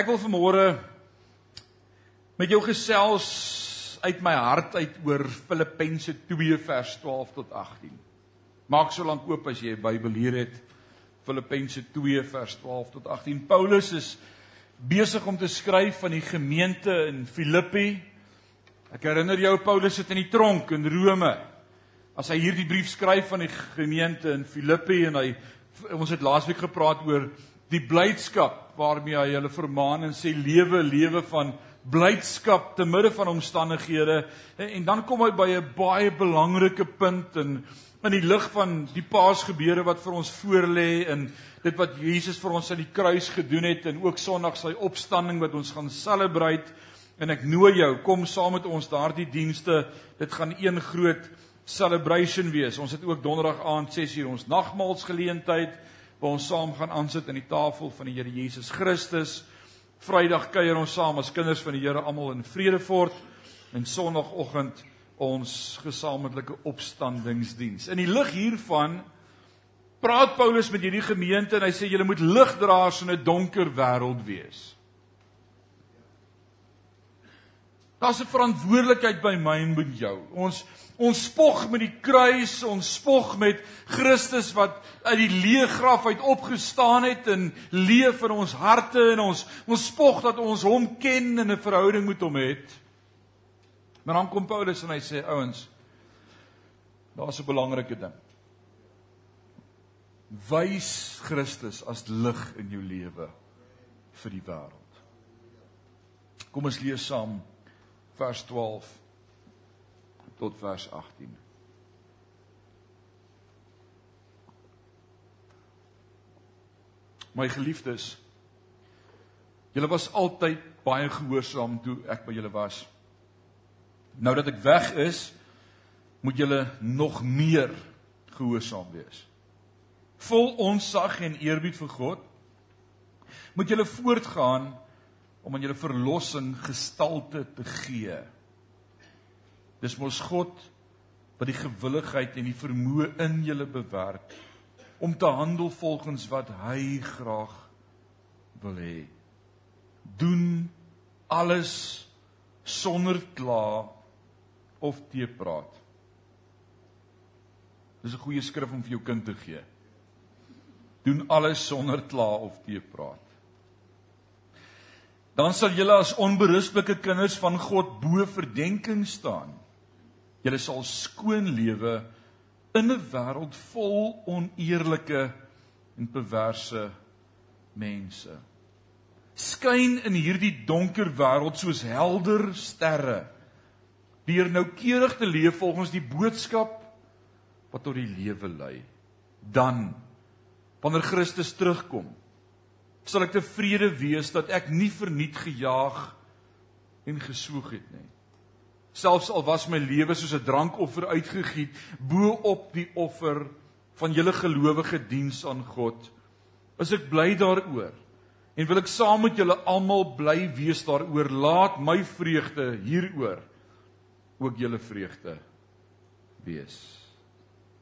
Ek wil vanmôre met jou gesels uit my hart uit oor Filippense 2 vers 12 tot 18. Maak so lank oop as jy 'n Bybel hier het. Filippense 2 vers 12 tot 18. Paulus is besig om te skryf van die gemeente in Filippi. Ek herinner jou Paulus sit in die tronk in Rome. As hy hierdie brief skryf van die gemeente in Filippi en hy ons het laasweek gepraat oor die blydskap waarmee hy hulle vermaan en sê lewe lewe van blydskap te midde van omstandighede. En, en dan kom hy by 'n baie belangrike punt en in die lig van die paasgebeure wat vir ons voorlê en dit wat Jesus vir ons aan die kruis gedoen het en ook Sondag sy opstanding wat ons gaan celebrate. En ek nooi jou kom saam met ons daardie dienste. Dit gaan een groot celebration wees. Ons het ook donderdag aand 6uur ons nagmaalsgeleentheid waar ons saam gaan aansit aan die tafel van die Here Jesus Christus. Vrydag kuier ons saam as kinders van die Here almal in Vredefort en Sondagoggend ons gesamentlike opstandingsdiens. In die lig hiervan praat Paulus met hierdie gemeente en hy sê julle moet ligdraers in 'n donker wêreld wees. Daar's 'n verantwoordelikheid by my en by jou. Ons Ons spog met die kruis, ons spog met Christus wat uit die leë graf uit opgestaan het en leef in ons harte en ons ons spog dat ons hom ken en 'n verhouding met hom het. Maar dan kom Paulus en hy sê ouens, daar's 'n belangrike ding. Wys Christus as lig in jou lewe vir die wêreld. Kom ons lees saam vers 12 tot vers 18. My geliefdes, julle was altyd baie gehoorsaam toe ek by julle was. Nou dat ek weg is, moet julle nog meer gehoorsaam wees. Vol onsag en eerbied vir God, moet julle voortgaan om aan julle verlossing gestalte te gee. Dis mos God wat die gewilligheid en die vermoë in julle bewerk om te handel volgens wat hy graag wil hê. Doen alles sonder kla of teepraat. Dis 'n goeie skrif om vir jou kind te gee. Doen alles sonder kla of teepraat. Dan sal julle as onberisplike kinders van God bo verdenking staan. Julle sal skoon lewe in 'n wêreld vol oneerlike en perverse mense. Skyn in hierdie donker wêreld soos helder sterre. Deur noukeurig te leef volgens die boodskap wat tot die lewe lei. Dan wanneer Christus terugkom, sal ek tevrede wees dat ek nie verniet gejaag en gesoog het nie selfs al was my lewe soos 'n drankoffer uitgegiet bo op die offer van julle gelowige diens aan God is ek bly daaroor. En wil ek saam met julle almal bly wees daaroor laat my vreugde hieroor ook julle vreugde wees.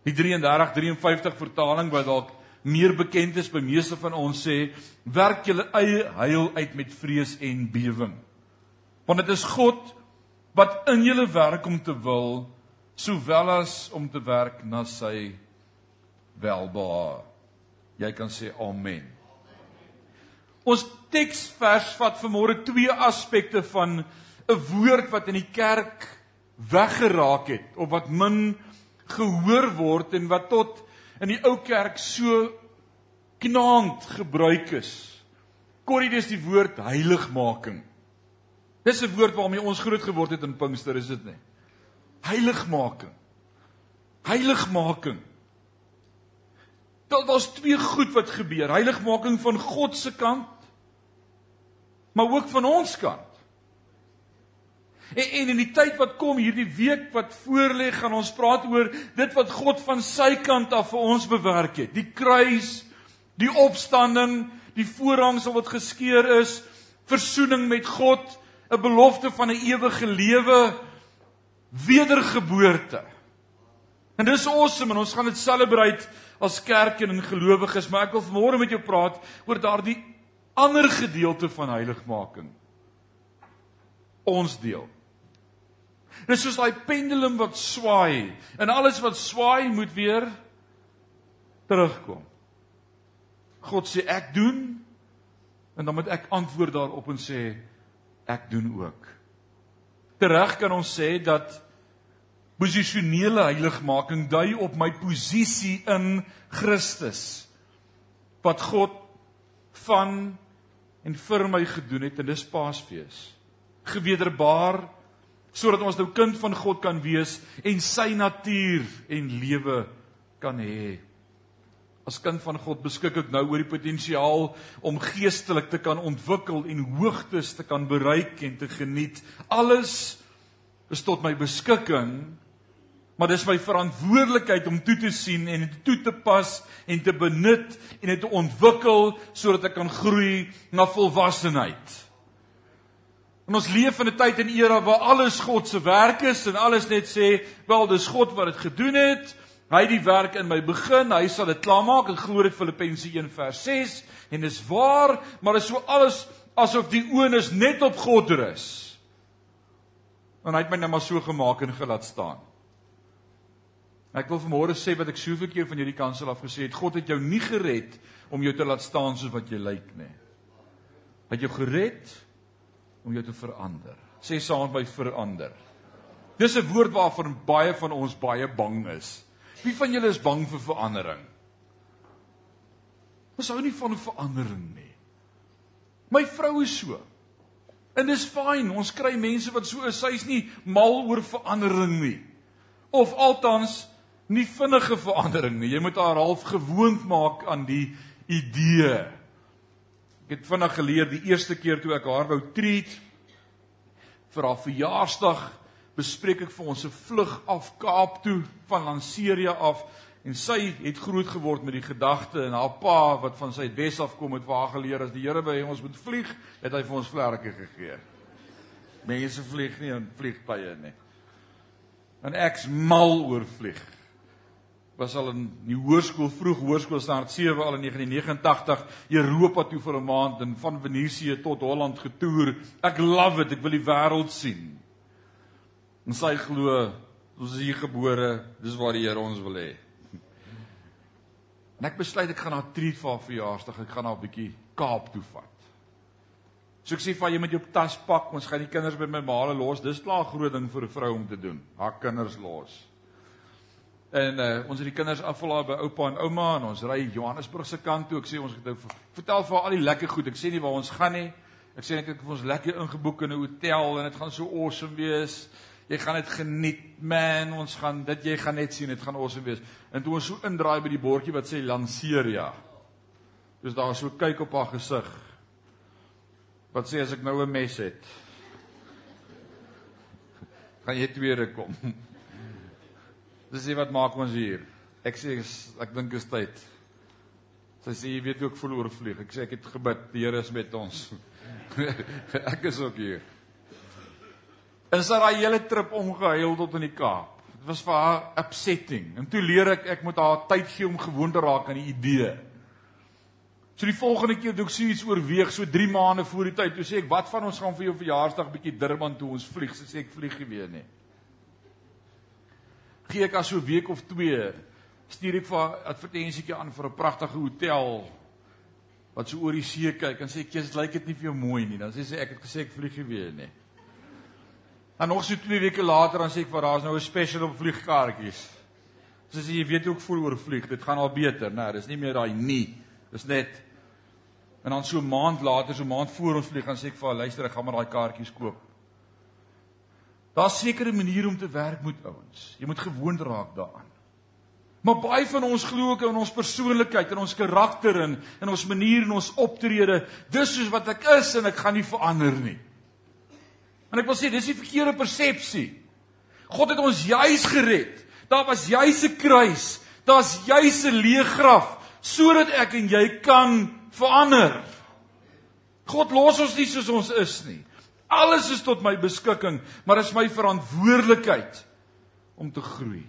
Die 33 53 vertaling wat dalk meer bekend is by meeste van ons sê werk julle eie heil uit met vrees en bewering. Want dit is God wat in julle werk om te wil sowel as om te werk na sy welbehae. Jy kan sê amen. Ons teksvers vat vanmôre twee aspekte van 'n woord wat in die kerk weggeraak het of wat min gehoor word en wat tot in die ou kerk so knaand gebruik is. Korrie dis die woord heiligmaking. Dis 'n woord waarmee ons groot geword het in Pinkster, is dit nie? Heiligmaking. Heiligmaking. Daar daar's twee goed wat gebeur. Heiligmaking van God se kant, maar ook van ons kant. En, en in die tyd wat kom hierdie week wat voorlê, gaan ons praat oor dit wat God van sy kant af vir ons bewerk het. Die kruis, die opstanding, die voorhangsel wat geskeur is, versoening met God, 'n belofte van 'n ewige lewe wedergeboorte. En dis awesome en ons gaan dit celebrate as kerk en gelowiges, maar ek wil vanmôre met jou praat oor daardie ander gedeelte van heiligmaking ons deel. Dis soos daai pendulum wat swaai en alles wat swaai moet weer terugkom. God sê ek doen en dan moet ek antwoord daarop en sê ek doen ook. Tereg kan ons sê dat posisionele heiligmaking dui op my posisie in Christus wat God van en vir my gedoen het en dis Paasfees. Gewederbaar sodat ons nou kind van God kan wees en sy natuur en lewe kan hê as kind van God beskik ek nou oor die potensiaal om geestelik te kan ontwikkel en hoogtes te kan bereik en te geniet. Alles is tot my beskikking, maar dis my verantwoordelikheid om toe te sien en dit toe te pas en te benut en dit te ontwikkel sodat ek kan groei na volwassenheid. En ons leef in 'n tyd en era waar alles God se werk is en alles net sê, wel dis God wat dit gedoen het. Hy het die werk in my begin, hy sal dit klaarmaak. Ek glo dit Filippense 1 vers 6 en dis waar, maar dit is so alles asof die oën is net op God rus. En hy het my net maar so gemaak en gelaat staan. Ek wil vanmôre sê wat ek soveel keer van hierdie kansel af gesê het, God het jou nie gered om jou te laat staan soos wat jy lyk nie. Hy het jou gered om jou te verander. Sê saam by verander. Dis 'n woord waarvan baie van ons baie bang is. Wie van julle is bang vir verandering? Ons hou nie van verandering nie. My vrou is so. En dis fyn, ons kry mense wat so is, sy's nie mal oor verandering nie. Of althans nie vinnige verandering nie. Jy moet haar half gewoond maak aan die idee. Ek het vinnig geleer die eerste keer toe ek haar wou treat vir haar verjaarsdag bespreek ek vir ons 'n vlug af Kaap toe van Lanseria af en sy het groot geword met die gedagte en haar pa wat van sy Wes af kom het waar geleer as die Here by ons moet vlieg, het hy vir ons vlerke gegee. Mense vlieg nie in vliegtye nie. En ek's mal oor vlieg. Was al in die hoërskool vroeg hoërskool standaard 7 al in 1989 Europa toe vir 'n maand en van Venesië tot Holland getoer. Ek love it, ek wil die wêreld sien. En sy glo ons is hier gebore, dis waar die Here ons wil hê. En ek besluit ek gaan na treat vir verjaarsdag, ek gaan haar 'n bietjie Kaap toe vat. So ek sê vir jy met jou tas pak, ons gaan die kinders by my maale los. Dis 'n groot ding vir 'n vrou om te doen. Haar kinders los. En uh, ons het die kinders afval by oupa en ouma en ons ry Johannesburg se kant toe. Ek sê ons het nou vertel vir al die lekker goed. Ek sê nie waar ons gaan nie. Ek sê net ek het ons lekker ingeboek in 'n hotel en dit gaan so awesome wees jy gaan dit geniet. Man ons gaan dit jy gaan net sien dit gaan awesome wees. En toe ons so indraai by die bordjie wat sê Lanseria dis daar so kyk op haar gesig wat sê as ek nou 'n mes het gaan jy tweede kom. Dis sê wat maak ons hier? Ek sê ek dink is tyd. Sy sê jy weet ook voel oorvlieg. Ek sê ek het gebid die Here is met ons. Ek is ook hier Het daai hele trip omgehuil tot in die Kaap. Dit was vir haar upsetting. En toe leer ek ek moet haar tyd gee om gewoon te raak aan die idee. So die volgende keer toe ek sê iets oorweeg, so 3 maande voor die tyd, toe sê ek, "Wat van ons gaan vir jou verjaarsdag bietjie Durban toe ons vlieg?" Sy sê ek vlieg nie weer nie. Gee ek as so 'n week of 2 stuur ek vir 'n advertensietjie aan vir 'n pragtige hotel wat so oor die see kyk en sê ek, "Jy's lyk dit nie vir jou mooi nie." Dan sê sy ek het gesê ek vlieg nie weer nie. En nog so 2 weke later dan sê ek vir daar's nou 'n special op vliegkaartjies. Soos jy weet hoe ek voel oor vlieg, dit gaan al beter, né? Nou, dis nie meer daai nie. Dis net En dan so 'n maand later, so 'n maand voor ons vlieg, dan sê ek vir haar, luister, ek gaan maar daai kaartjies koop. Daar's sekere maniere om te werk met ouens. Jy moet gewoond raak daaraan. Maar baie van ons glo ook in ons persoonlikheid en ons karakter en in ons manier en ons optrede. Dis soos wat ek is en ek gaan nie verander nie. En ek wil sê dis die verkeerde persepsie. God het ons juis gered. Daar was juis 'n kruis. Daar's juis 'n leë graf sodat ek en jy kan verander. God los ons nie soos ons is nie. Alles is tot my beskikking, maar dit is my verantwoordelikheid om te groei.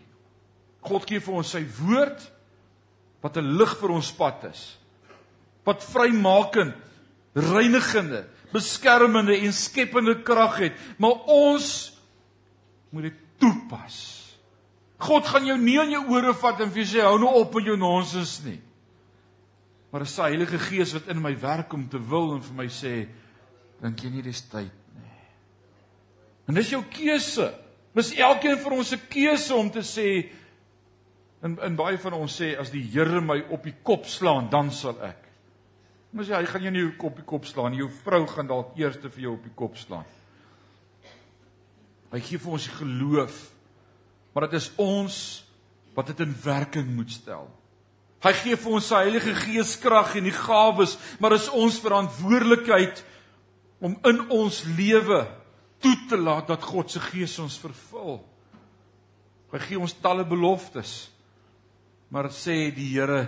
God gee vir ons sy woord wat 'n lig vir ons pad is. Wat vrymakend, reinigende, beskermende en skepende krag het, maar ons moet dit toepas. God gaan jou nie aan jou ore vat en vir jou sê hou nou op met jou nonsens nie. Maar dis die Heilige Gees wat in my werk om te wil en vir my sê dink jy nie dis tyd nie. En dis jou keuse. Dis elkeen van ons se keuse om te sê en en baie van ons sê as die Here my op die kop slaan, dan sal ek. Maar sê hy gaan jou nie op die kop slaan nie. Jou vrou gaan dalk eers vir jou op die kop slaan. Hy gee vir ons die geloof. Maar dit is ons wat dit in werking moet stel. Hy gee vir ons sy Heilige Gees krag en die gawes, maar dit is ons verantwoordelikheid om in ons lewe toe te laat dat God se Gees ons vervul. Hy gee ons talle beloftes. Maar sê die Here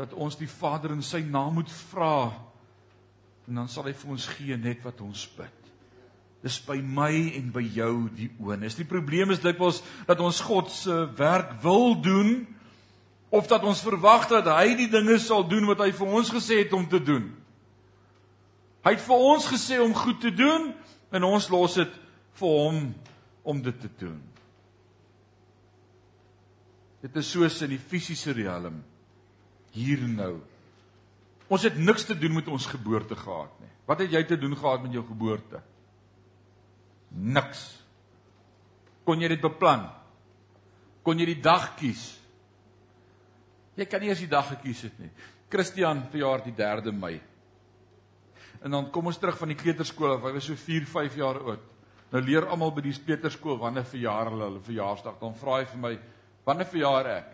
dat ons die Vader in sy naam moet vra en dan sal hy vir ons gee net wat ons bid. Dis by my en by jou die oon. Is die probleem is dikwels dat ons God se werk wil doen of dat ons verwag dat hy die dinge sal doen wat hy vir ons gesê het om te doen. Hy het vir ons gesê om goed te doen en ons los dit vir hom om dit te doen. Dit is soos in die fisiese riem hier nou. Ons het niks te doen met ons geboorte gehad nie. Wat het jy te doen gehad met jou geboorte? Niks. Kon jy dit beplan? Kon jy die dag kies? Jy kan nie eers die dag gekies het nie. Christian verjaar die 3de Mei. En dan kom ons terug van die kleuterskool af. Hy was so 4, 5 jaar oud. Nou leer almal by die kleuterskool wanneer verjaar hulle hulle verjaarsdag. Dan vra hy vir my, "Wanneer verjaar ek?"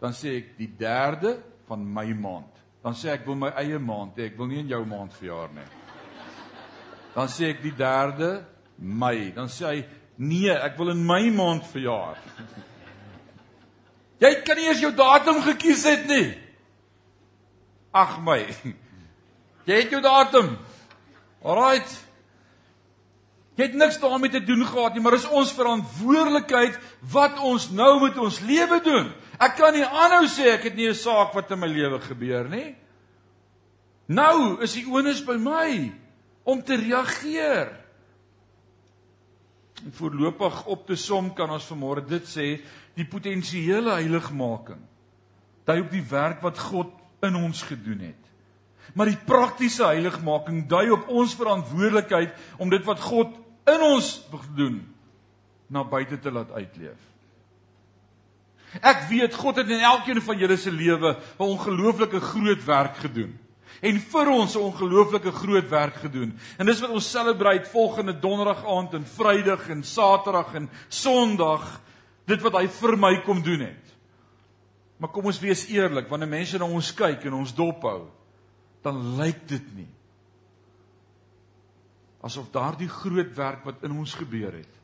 Dan sê ek die 3de van my maand. Dan sê ek wil my eie maand hê. Ek wil nie in jou maand verjaar nie. Dan sê ek die 3de Mei. Dan sê hy, "Nee, ek wil in my maand verjaar." Jy kan nie eens jou datum gekies het nie. Ag my. Jy het jou datum. Alraight. Jy het niks daarmee te doen gehad nie, maar dis ons verantwoordelikheid wat ons nou met ons lewe doen. Ek kan nie aanhou sê ek het nie 'n saak wat in my lewe gebeur nie. Nou is die onus by my om te reageer. En voorlopig op te som kan ons vanmôre dit sê, die potensiële heiligmaking dui op die werk wat God in ons gedoen het. Maar die praktiese heiligmaking dui op ons verantwoordelikheid om dit wat God in ons doen na buite te laat uitleef. Ek weet God het in elkeen van julle se lewe 'n ongelooflike groot werk gedoen en vir ons 'n ongelooflike groot werk gedoen. En dis wat ons celebrate volgende donderdag aand en Vrydag en Saterdag en Sondag dit wat hy vir my kom doen het. Maar kom ons wees eerlik, wanneer mense na ons kyk en ons dophou, dan lyk dit nie asof daardie groot werk wat in ons gebeur het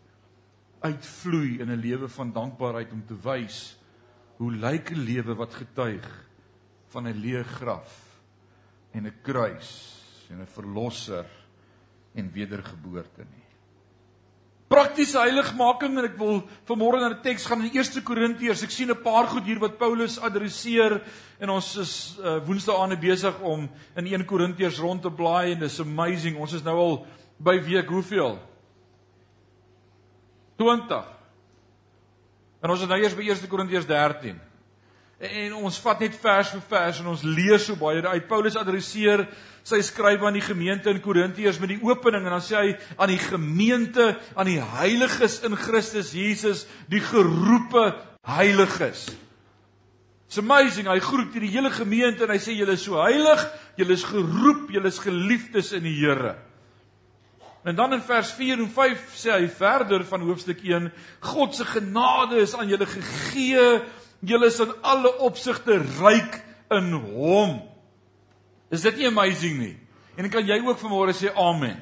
uitvloei in 'n lewe van dankbaarheid om te wys hoe lyk 'n lewe wat getuig van 'n leë graf en 'n kruis en 'n verlosser en wedergeboorte nie praktiese heiligmaking en ek wil vanmôre na die teks gaan in 1 Korintiërs. Ek sien 'n paar goed hier wat Paulus adresseer en ons is uh, Woensdae aande besig om in 1 Korintiërs rond te blaai en dis amazing. Ons is nou al by week hoeveel? 20. En ons is nou eers by 1 Korintiërs 13. En ons vat net vers vir vers en ons lees so baie uit. Paulus adresseer sy skryf aan die gemeente in Korintiërs met die opening en dan sê hy aan die gemeente, aan die heiliges in Christus Jesus, die geroepe heiliges. It's amazing. Hy groet hierdie hele gemeente en hy sê julle is so heilig, julle is geroep, julle is geliefdes in die Here. En dan in vers 4 en 5 sê hy verder van hoofstuk 1, God se genade is aan julle gegee. Julle is in alle opsigte ryk in hom. Is dit nie amazing nie? En kan jy ook vanmôre sê amen?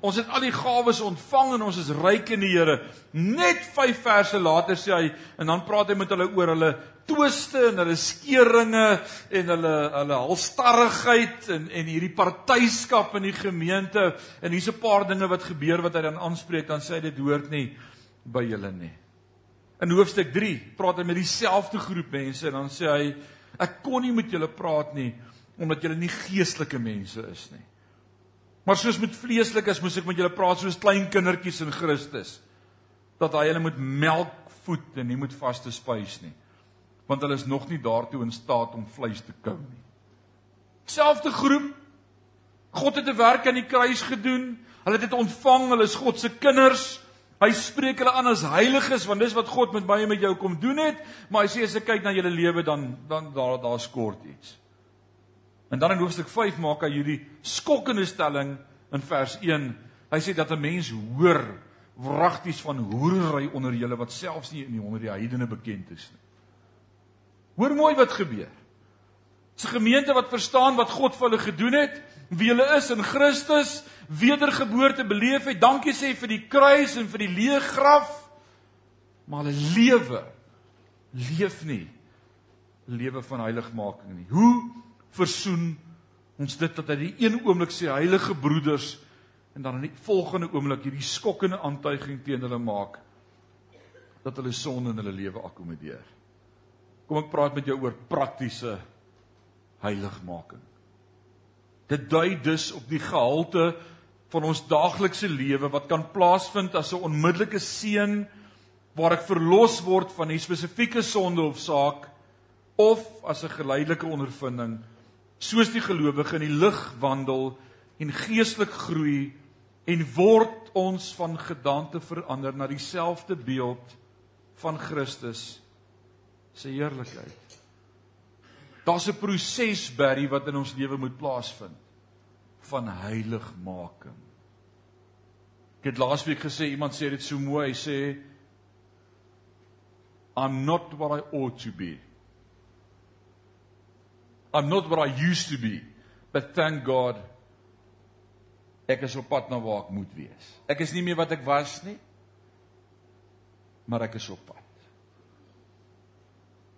Ons het al die gawes ontvang en ons is ryk in die Here. Net 5 verse later sê hy en dan praat hy met hulle oor hulle twiste en hulle skeringe en hulle hulle halstarrigheid en en hierdie partyskap in die gemeente en hier's 'n paar dinge wat gebeur wat hy dan aanspreek dan sê hy dit hoort nie by julle nie. In hoofstuk 3 praat hy met dieselfde groep mense en dan sê hy ek kon nie met julle praat nie omdat julle nie geestelike mense is nie. Maar soos met vleeslikes moes ek met julle praat soos klein kindertjies in Christus. Dat hy hulle moet melk voed en nie moet vaste spys nie. Want hulle is nog nie daartoe in staat om vleis te kou nie. Selfde groep. God het 'n werk aan die kruis gedoen. Hulle het dit ontvang. Hulle is God se kinders. Hy spreek hulle aan as heiliges want dis wat God met my en met jou kom doen het, maar hy sê as ek kyk na julle lewe dan dan daar daar skort iets. En dan in hoofstuk 5 maak hy hierdie skokkende stelling in vers 1. Hy sê dat 'n mens hoor wragties van hoerery onder julle wat selfs nie in die onder die heidene bekend is nie. Hoor mooi wat gebeur. Dis 'n gemeente wat verstaan wat God vir hulle gedoen het, wie hulle is in Christus, wedergeboorte beleef het. Dankie sê vir die kruis en vir die leë graf. Maar hulle lewe leef nie lewe van heiligmaking nie. Hoe versoen ons dit dat hy die een oomblik sê heilige broeders en dan in die volgende oomblik hierdie skokkende aantuiging teen hulle maak dat hulle sonde in hulle lewe akkommodeer. Kom ek praat met jou oor praktiese heiligmaking. Dit dui dus op die gehalte van ons daaglikse lewe wat kan plaasvind as 'n onmiddellike seën waar ek verlos word van 'n spesifieke sonde of saak of as 'n geleidelike ondervinding soos die gelowige in die lig wandel en geestelik groei en word ons van gedagte verander na dieselfde beeld van Christus se heerlikheid. Daar's 'n proses Barry wat in ons lewe moet plaasvind van heiligmaking. Ek het laasweek gesê iemand sê dit so mooi, hy sê I'm not what I ought to be. I'm not what I used to be, but thank God ek is op pad na waar ek moet wees. Ek is nie meer wat ek was nie, maar ek is op pad.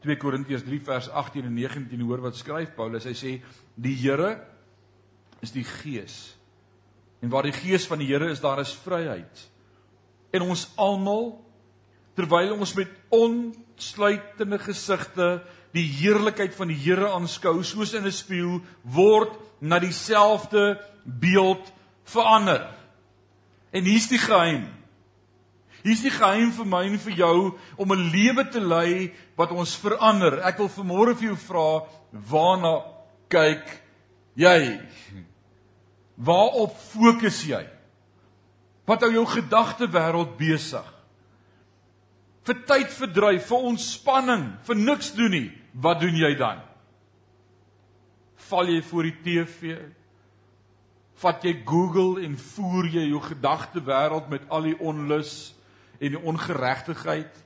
2 Korintiërs 3 vers 18 en 19 hoor wat skryf Paulus. Hy sê die Here is die Gees. En waar die Gees van die Here is, daar is vryheid. En ons almal terwyl ons met onsluitende gesigte die heerlikheid van die Here aanskou soos in 'n spieël word na dieselfde beeld verander. En hier's die geheim. Hier's die geheim vir my en vir jou om 'n lewe te lei wat ons verander. Ek wil vanmôre vir jou vra, waarna kyk jy? Waarop fokus jy? Wat hou jou gedagte wêreld besig? Vir tyd verdryf, vir ontspanning, vir niks doen nie wat doen jy dan? Val jy voor die TV? Vat jy Google en voer jy jou gedagte wêreld met al die onlus en die ongeregtigheid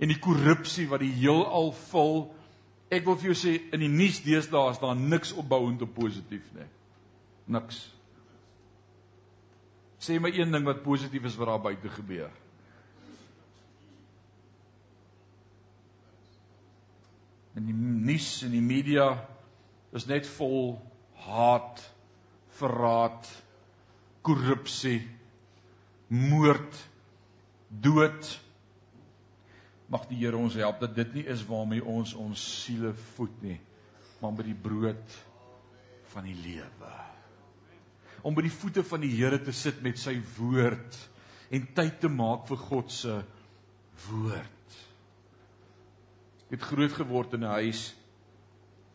en die korrupsie wat die heelal vul? Ek wil vir jou sê in die nuus deesdae is daar niks opbouend of positief nie. Niks. Sê my een ding wat positief is wat daar buite gebeur. in die nuus en die media is net vol haat, verraad, korrupsie, moord, dood. Mag die Here ons help dat dit nie is waarmee ons ons siele voed nie, maar met die brood van die lewe. Om by die voete van die Here te sit met sy woord en tyd te maak vir God se woord. Ek het groot geword in 'n huis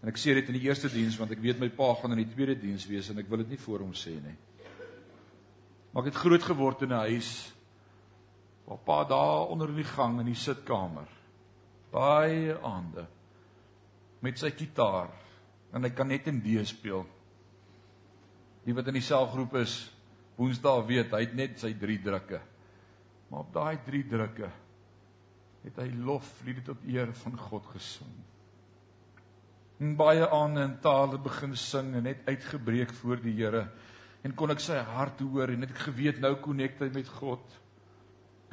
en ek sê dit in die eerste diens want ek weet my pa gaan in die tweede diens wees en ek wil dit nie voor hom sê nie. Maar ek het groot geword in 'n huis waar pa daar onder in die gang in die sitkamer baie aande met sy kitaar en hy kan net in D speel. Die wat in die selgroep is, Woensdae weet hy het net sy 3 drukke. Maar op daai 3 drukke het hy lofliede tot eer van God gesing. En baie aande in tale begin sing en net uitgebreek voor die Here en kon ek sy hart hoor en het ek geweet nou connect hy met God.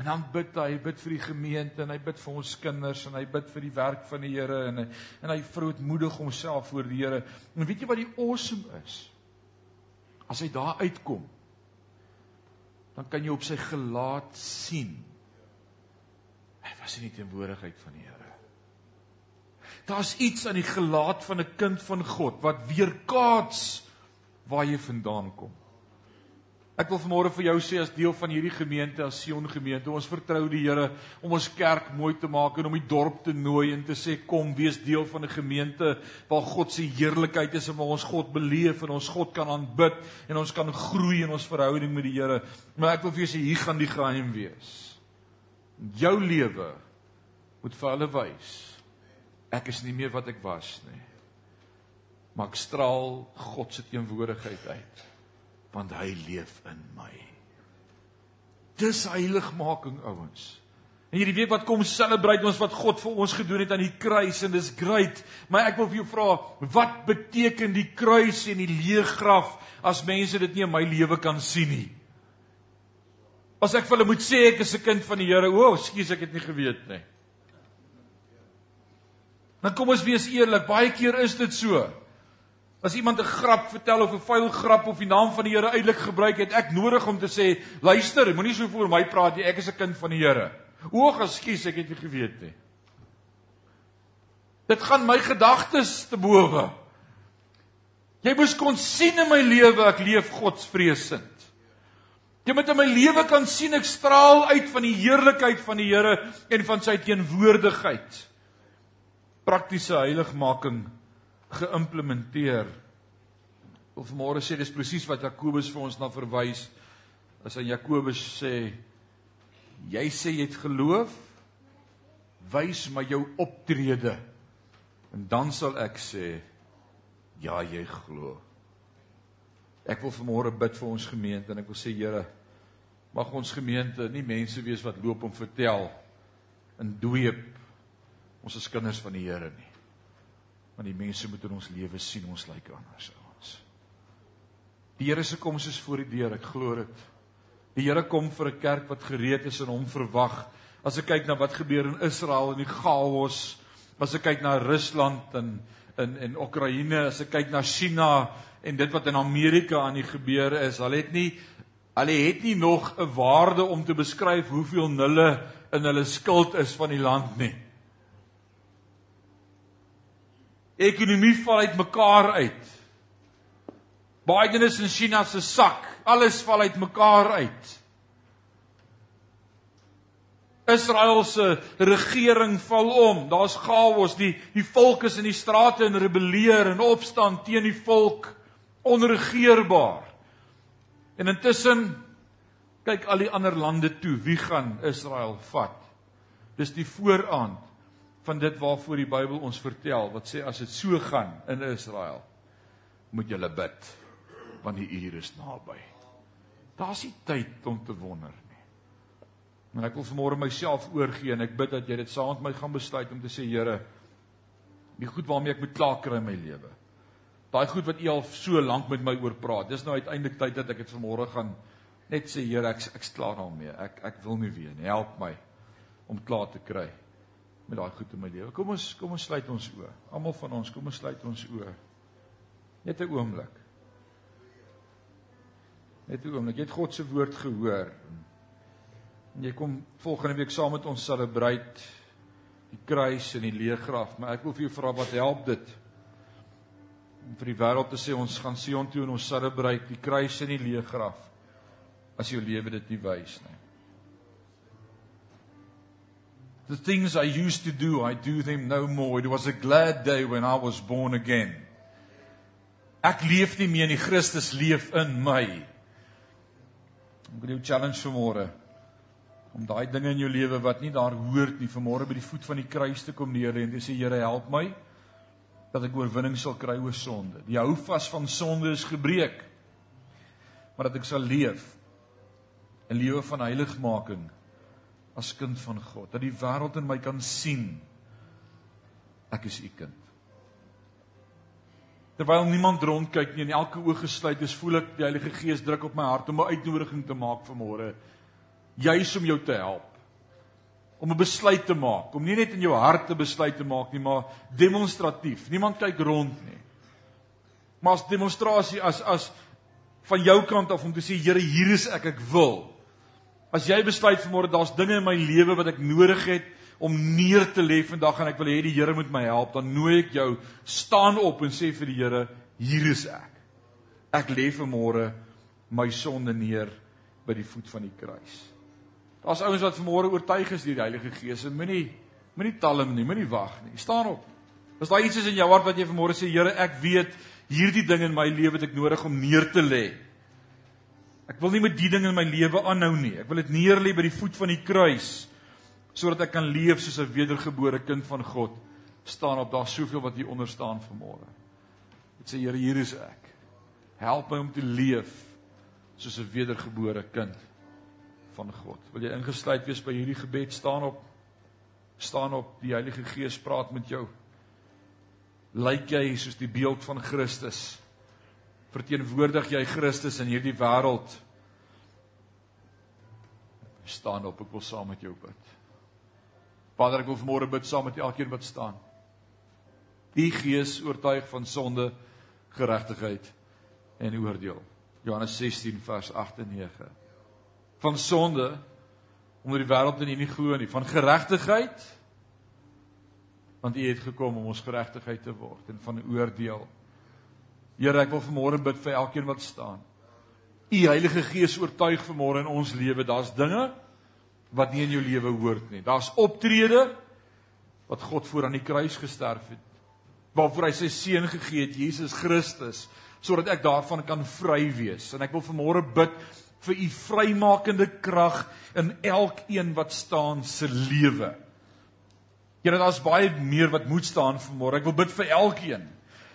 En dan bid hy, bid vir die gemeente en hy bid vir ons kinders en hy bid vir die werk van die Here en hy, en hy verootmoedig homself voor die Here. En weet jy wat die awesome is? As hy daar uitkom, dan kan jy op sy gelaat sien Hy was in die teenwoordigheid van die Here. Daar's iets aan die gelaat van 'n kind van God wat weerkaats waar jy vandaan kom. Ek wil vanmôre vir jou sê as deel van hierdie gemeente, as Sion gemeente, ons vertrou die Here om ons kerk mooi te maak en om die dorp te nooi en te sê kom wees deel van 'n gemeente waar God se heerlikheid is en waar ons God beleef en ons God kan aanbid en ons kan groei in ons verhouding met die Here. Maar ek wil vir jou sê hier gaan die geheim wees. Jou lewe moet vir hulle wys ek is nie meer wat ek was nie. Maar ek straal God se teenwoordigheid uit want hy leef in my. Dis heiligmaking ouens. En hierdie week wat kom celebrate ons wat God vir ons gedoen het aan die kruis en dis great. Maar ek wil vir jou vra, wat beteken die kruis en die leë graf as mense dit nie in my lewe kan sien nie? As ek vir hulle moet sê ek is 'n kind van die Here, o, oh, skus ek het nie geweet nie. Dan kom ons wees eerlik, baie keer is dit so. As iemand 'n grap vertel of 'n vuil grap of die naam van die Here uitlik gebruik het, ek nodig om te sê, luister, moenie so voor my praat nie, ek is 'n kind van die Here. O, ekskuus, ek het nie geweet nie. Dit gaan my gedagtes te bowe. Jy moes kon sien in my lewe ek leef Godsvreesend. Jy moet in my lewe kan sien ek straal uit van die heerlikheid van die Here en van sy teenwoordigheid. Praktiese heiligmaking geïmplementeer. Of môre sê dis presies wat Jakobus vir ons na verwys as hy Jakobus sê jy sê jy het geloof wys my jou optrede en dan sal ek sê ja jy glo. Ek wil vanmôre bid vir ons gemeente en ek wil sê Here mag ons gemeente nie mense wees wat loop om vertel in dweep ons is kinders van die Here nie want die mense moet in ons lewe sien ons lyk anders ons. Die Here se koms is voor die deur, ek glo dit. Die Here kom vir 'n kerk wat gereed is en hom verwag. As ek kyk na wat gebeur in Israel en die chaos, as ek kyk na Rusland en in en Oekraïne, as ek kyk na China en dit wat in Amerika aan die gebeur is, hulle het nie hulle het nie nog 'n waarde om te beskryf hoeveel nulle in hulle skuld is van die land nie. Ekonomie val uit mekaar uit. Biden is in China se sak. Alles val uit mekaar uit. Israel se regering val om. Daar's chaos. Die die volk is in die strate en rebelleer en opstand teen die volk onregeerbaar. En intussen kyk al die ander lande toe. Wie gaan Israel vat? Dis die vooraand van dit waarvoor die Bybel ons vertel wat sê as dit so gaan in Israel moet julle bid want die uur is naby. Daar's nie tyd om te wonder nie. Maar ek wil vanmôre myself oorgee en ek bid dat jy dit saam met my gaan besluit om te sê Here, die goed waarmee ek moet klaar kry in my lewe. Daai goed wat U al so lank met my oor praat. Dis nou uiteindelik tyd dat ek dit vanmôre gaan net sê Here, ek ek's klaar daarmee. Ek ek wil nie weer nie. Help my om klaar te kry met daai goed in my lewe. Kom ons kom ons sluit ons oë. Almal van ons, kom ons sluit ons oë. Net 'n oomblik. Net 'n oomblik. Jy het God se woord gehoor. En jy kom volgende week saam met ons celebrate die kruis en die leegraf, maar ek wil vir jou vra wat help dit? Om vir die wêreld te sê ons gaan Sion toe en ons celebrate die kruis en die leegraf as jou lewe dit nie wys nie. The things I used to do, I do them no more. It was a glad day when I was born again. Ek leef nie meer nie, Christus leef in my. Ek wil jou challenge vanmôre om daai dinge in jou lewe wat nie daar hoort nie, vanmôre by die voet van die kruis te kom neer en te sê Here, help my dat ek oorwinning sal kry oor sonde. Die houvas van sonde is gebreek. Maar dat ek sal leef 'n lewe van heiligmaking as kind van God, dat die wêreld in my kan sien ek is u kind. Terwyl niemand rondkyk nie en elke oog gesluit is, voel ek die Heilige Gees druk op my hart om 'n uitnodiging te maak vir môre, juis om jou te help om 'n besluit te maak, om nie net in jou hart 'n besluit te maak nie, maar demonstratief. Niemand kyk rond nie. Maar as demonstrasie as as van jou kant af om te sê Here, hier is ek, ek wil. As jy besluit vanmôre daar's dinge in my lewe wat ek nodig het om neer te lê vandag en ek wil hê die Here moet my help, dan nooi ek jou staan op en sê vir die Here, hier is ek. Ek lê vanmôre my sonde neer by die voet van die kruis. Daar's ouens wat vanmôre oortuig is deur die Heilige Gees. Moenie moenie talm nie, moenie wag nie. Staan op. As daar iets is in jou hart wat jy vanmôre sê, Here, ek weet hierdie ding in my lewe het ek nodig om neer te lê. Ek wil nie met die ding in my lewe aanhou nie. Ek wil dit neer lê by die voet van die kruis sodat ek kan leef soos 'n wedergebore kind van God. Staan op, daar's soveel wat hier onder staan vanmôre. Dit sê Here, hier is ek. Help my om te leef soos 'n wedergebore kind van God. Wil jy ingesluit wees by hierdie gebed? Staan op. Staan op. Die Heilige Gees praat met jou. Lyk jy soos die beeld van Christus? Verteenwoordig jy Christus in hierdie wêreld? Staan op. Ek wil saam met jou bid. Vader, ek wil vanmôre bid saam met elkeen wat staan. Die Gees oortuig van sonde, geregtigheid en oordeel. Johannes 16 vers 8 en 9. Van sonde omdat die wêreld in U nie glo nie, van geregtigheid want U het gekom om ons geregtigheid te word en van oordeel. Here, ek wil vanmôre bid vir elkeen wat staan. U Heilige Gees oortuig vanmôre in ons lewe, daar's dinge wat nie in jou lewe hoort nie. Daar's optrede wat God voor aan die kruis gesterf het. Waarvoor hy sy seun gegee het, Jesus Christus, sodat ek daarvan kan vry wees. En ek wil vanmôre bid vir u vrymakende krag in elkeen wat staan se lewe. Here, daar's baie meer wat moet staan vanmôre. Ek wil bid vir elkeen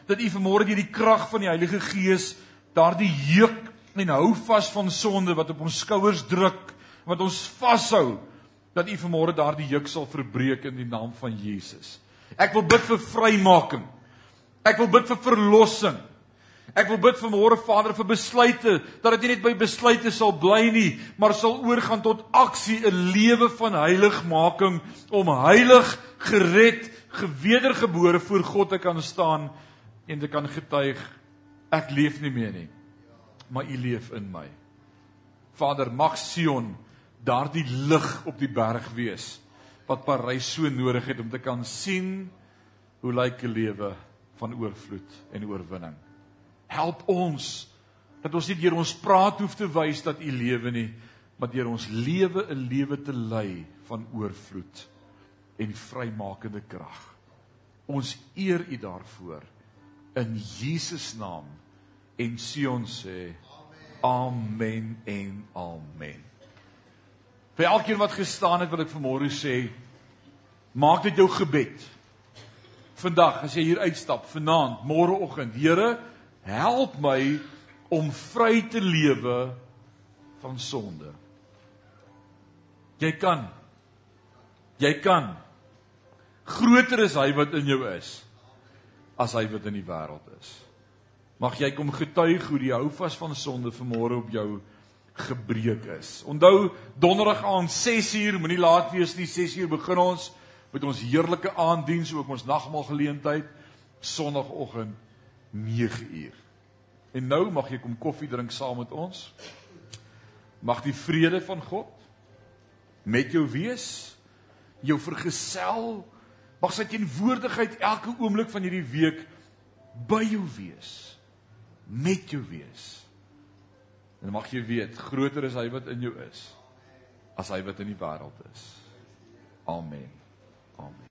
dat u vanmôre deur die krag van die Heilige Gees daardie juk en hou vas van sonde wat op ons skouers druk wat ons vashou dat U vanmôre daardie juk sal verbreek in die naam van Jesus. Ek wil bid vir vrymaking. Ek wil bid vir verlossing. Ek wil bid vanmôre Vader vir besluite dat dit nie net by besluite sal bly nie, maar sal oorgaan tot aksie, 'n lewe van heiligmaking om heilig, gered, gewedergebore voor God te kan staan en te kan getuig ek leef nie meer nie, maar U leef in my. Vader, mag Sion daardie lig op die berg wees wat Parys so nodig het om te kan sien hoe lyk 'n lewe van oorvloed en oorwinning. Help ons dat ons nie deur ons praat hoef te wys dat u lewe nie, maar deur ons lewe 'n lewe te lei van oorvloed en vrymakende krag. Ons eer u daarvoor in Jesus naam en Sion sê amen en amen. Vir elkeen wat gestaan het, wil ek vanmôre sê, maak dit jou gebed. Vandag as jy hier uitstap, vanaand, môreoggend, Here, help my om vry te lewe van sonde. Jy kan. Jy kan. Groter is hy wat in jou is as hy wat in die wêreld is. Mag jy kom getuig hoe die houvas van sonde vanmôre op jou gebreek is. Onthou donderdag aand 6uur, moenie laat wees nie, 6uur begin ons met ons heerlike aanddiens ook ons nagmaal geleentheid sonoggend 9uur. En nou mag jy kom koffie drink saam met ons. Mag die vrede van God met jou wees, jou vergesel, mag sy teenwoordigheid elke oomblik van hierdie week by jou wees, met jou wees. En mag jy weet, groter is hy wat in jou is as hy wat in die wêreld is. Amen. Amen.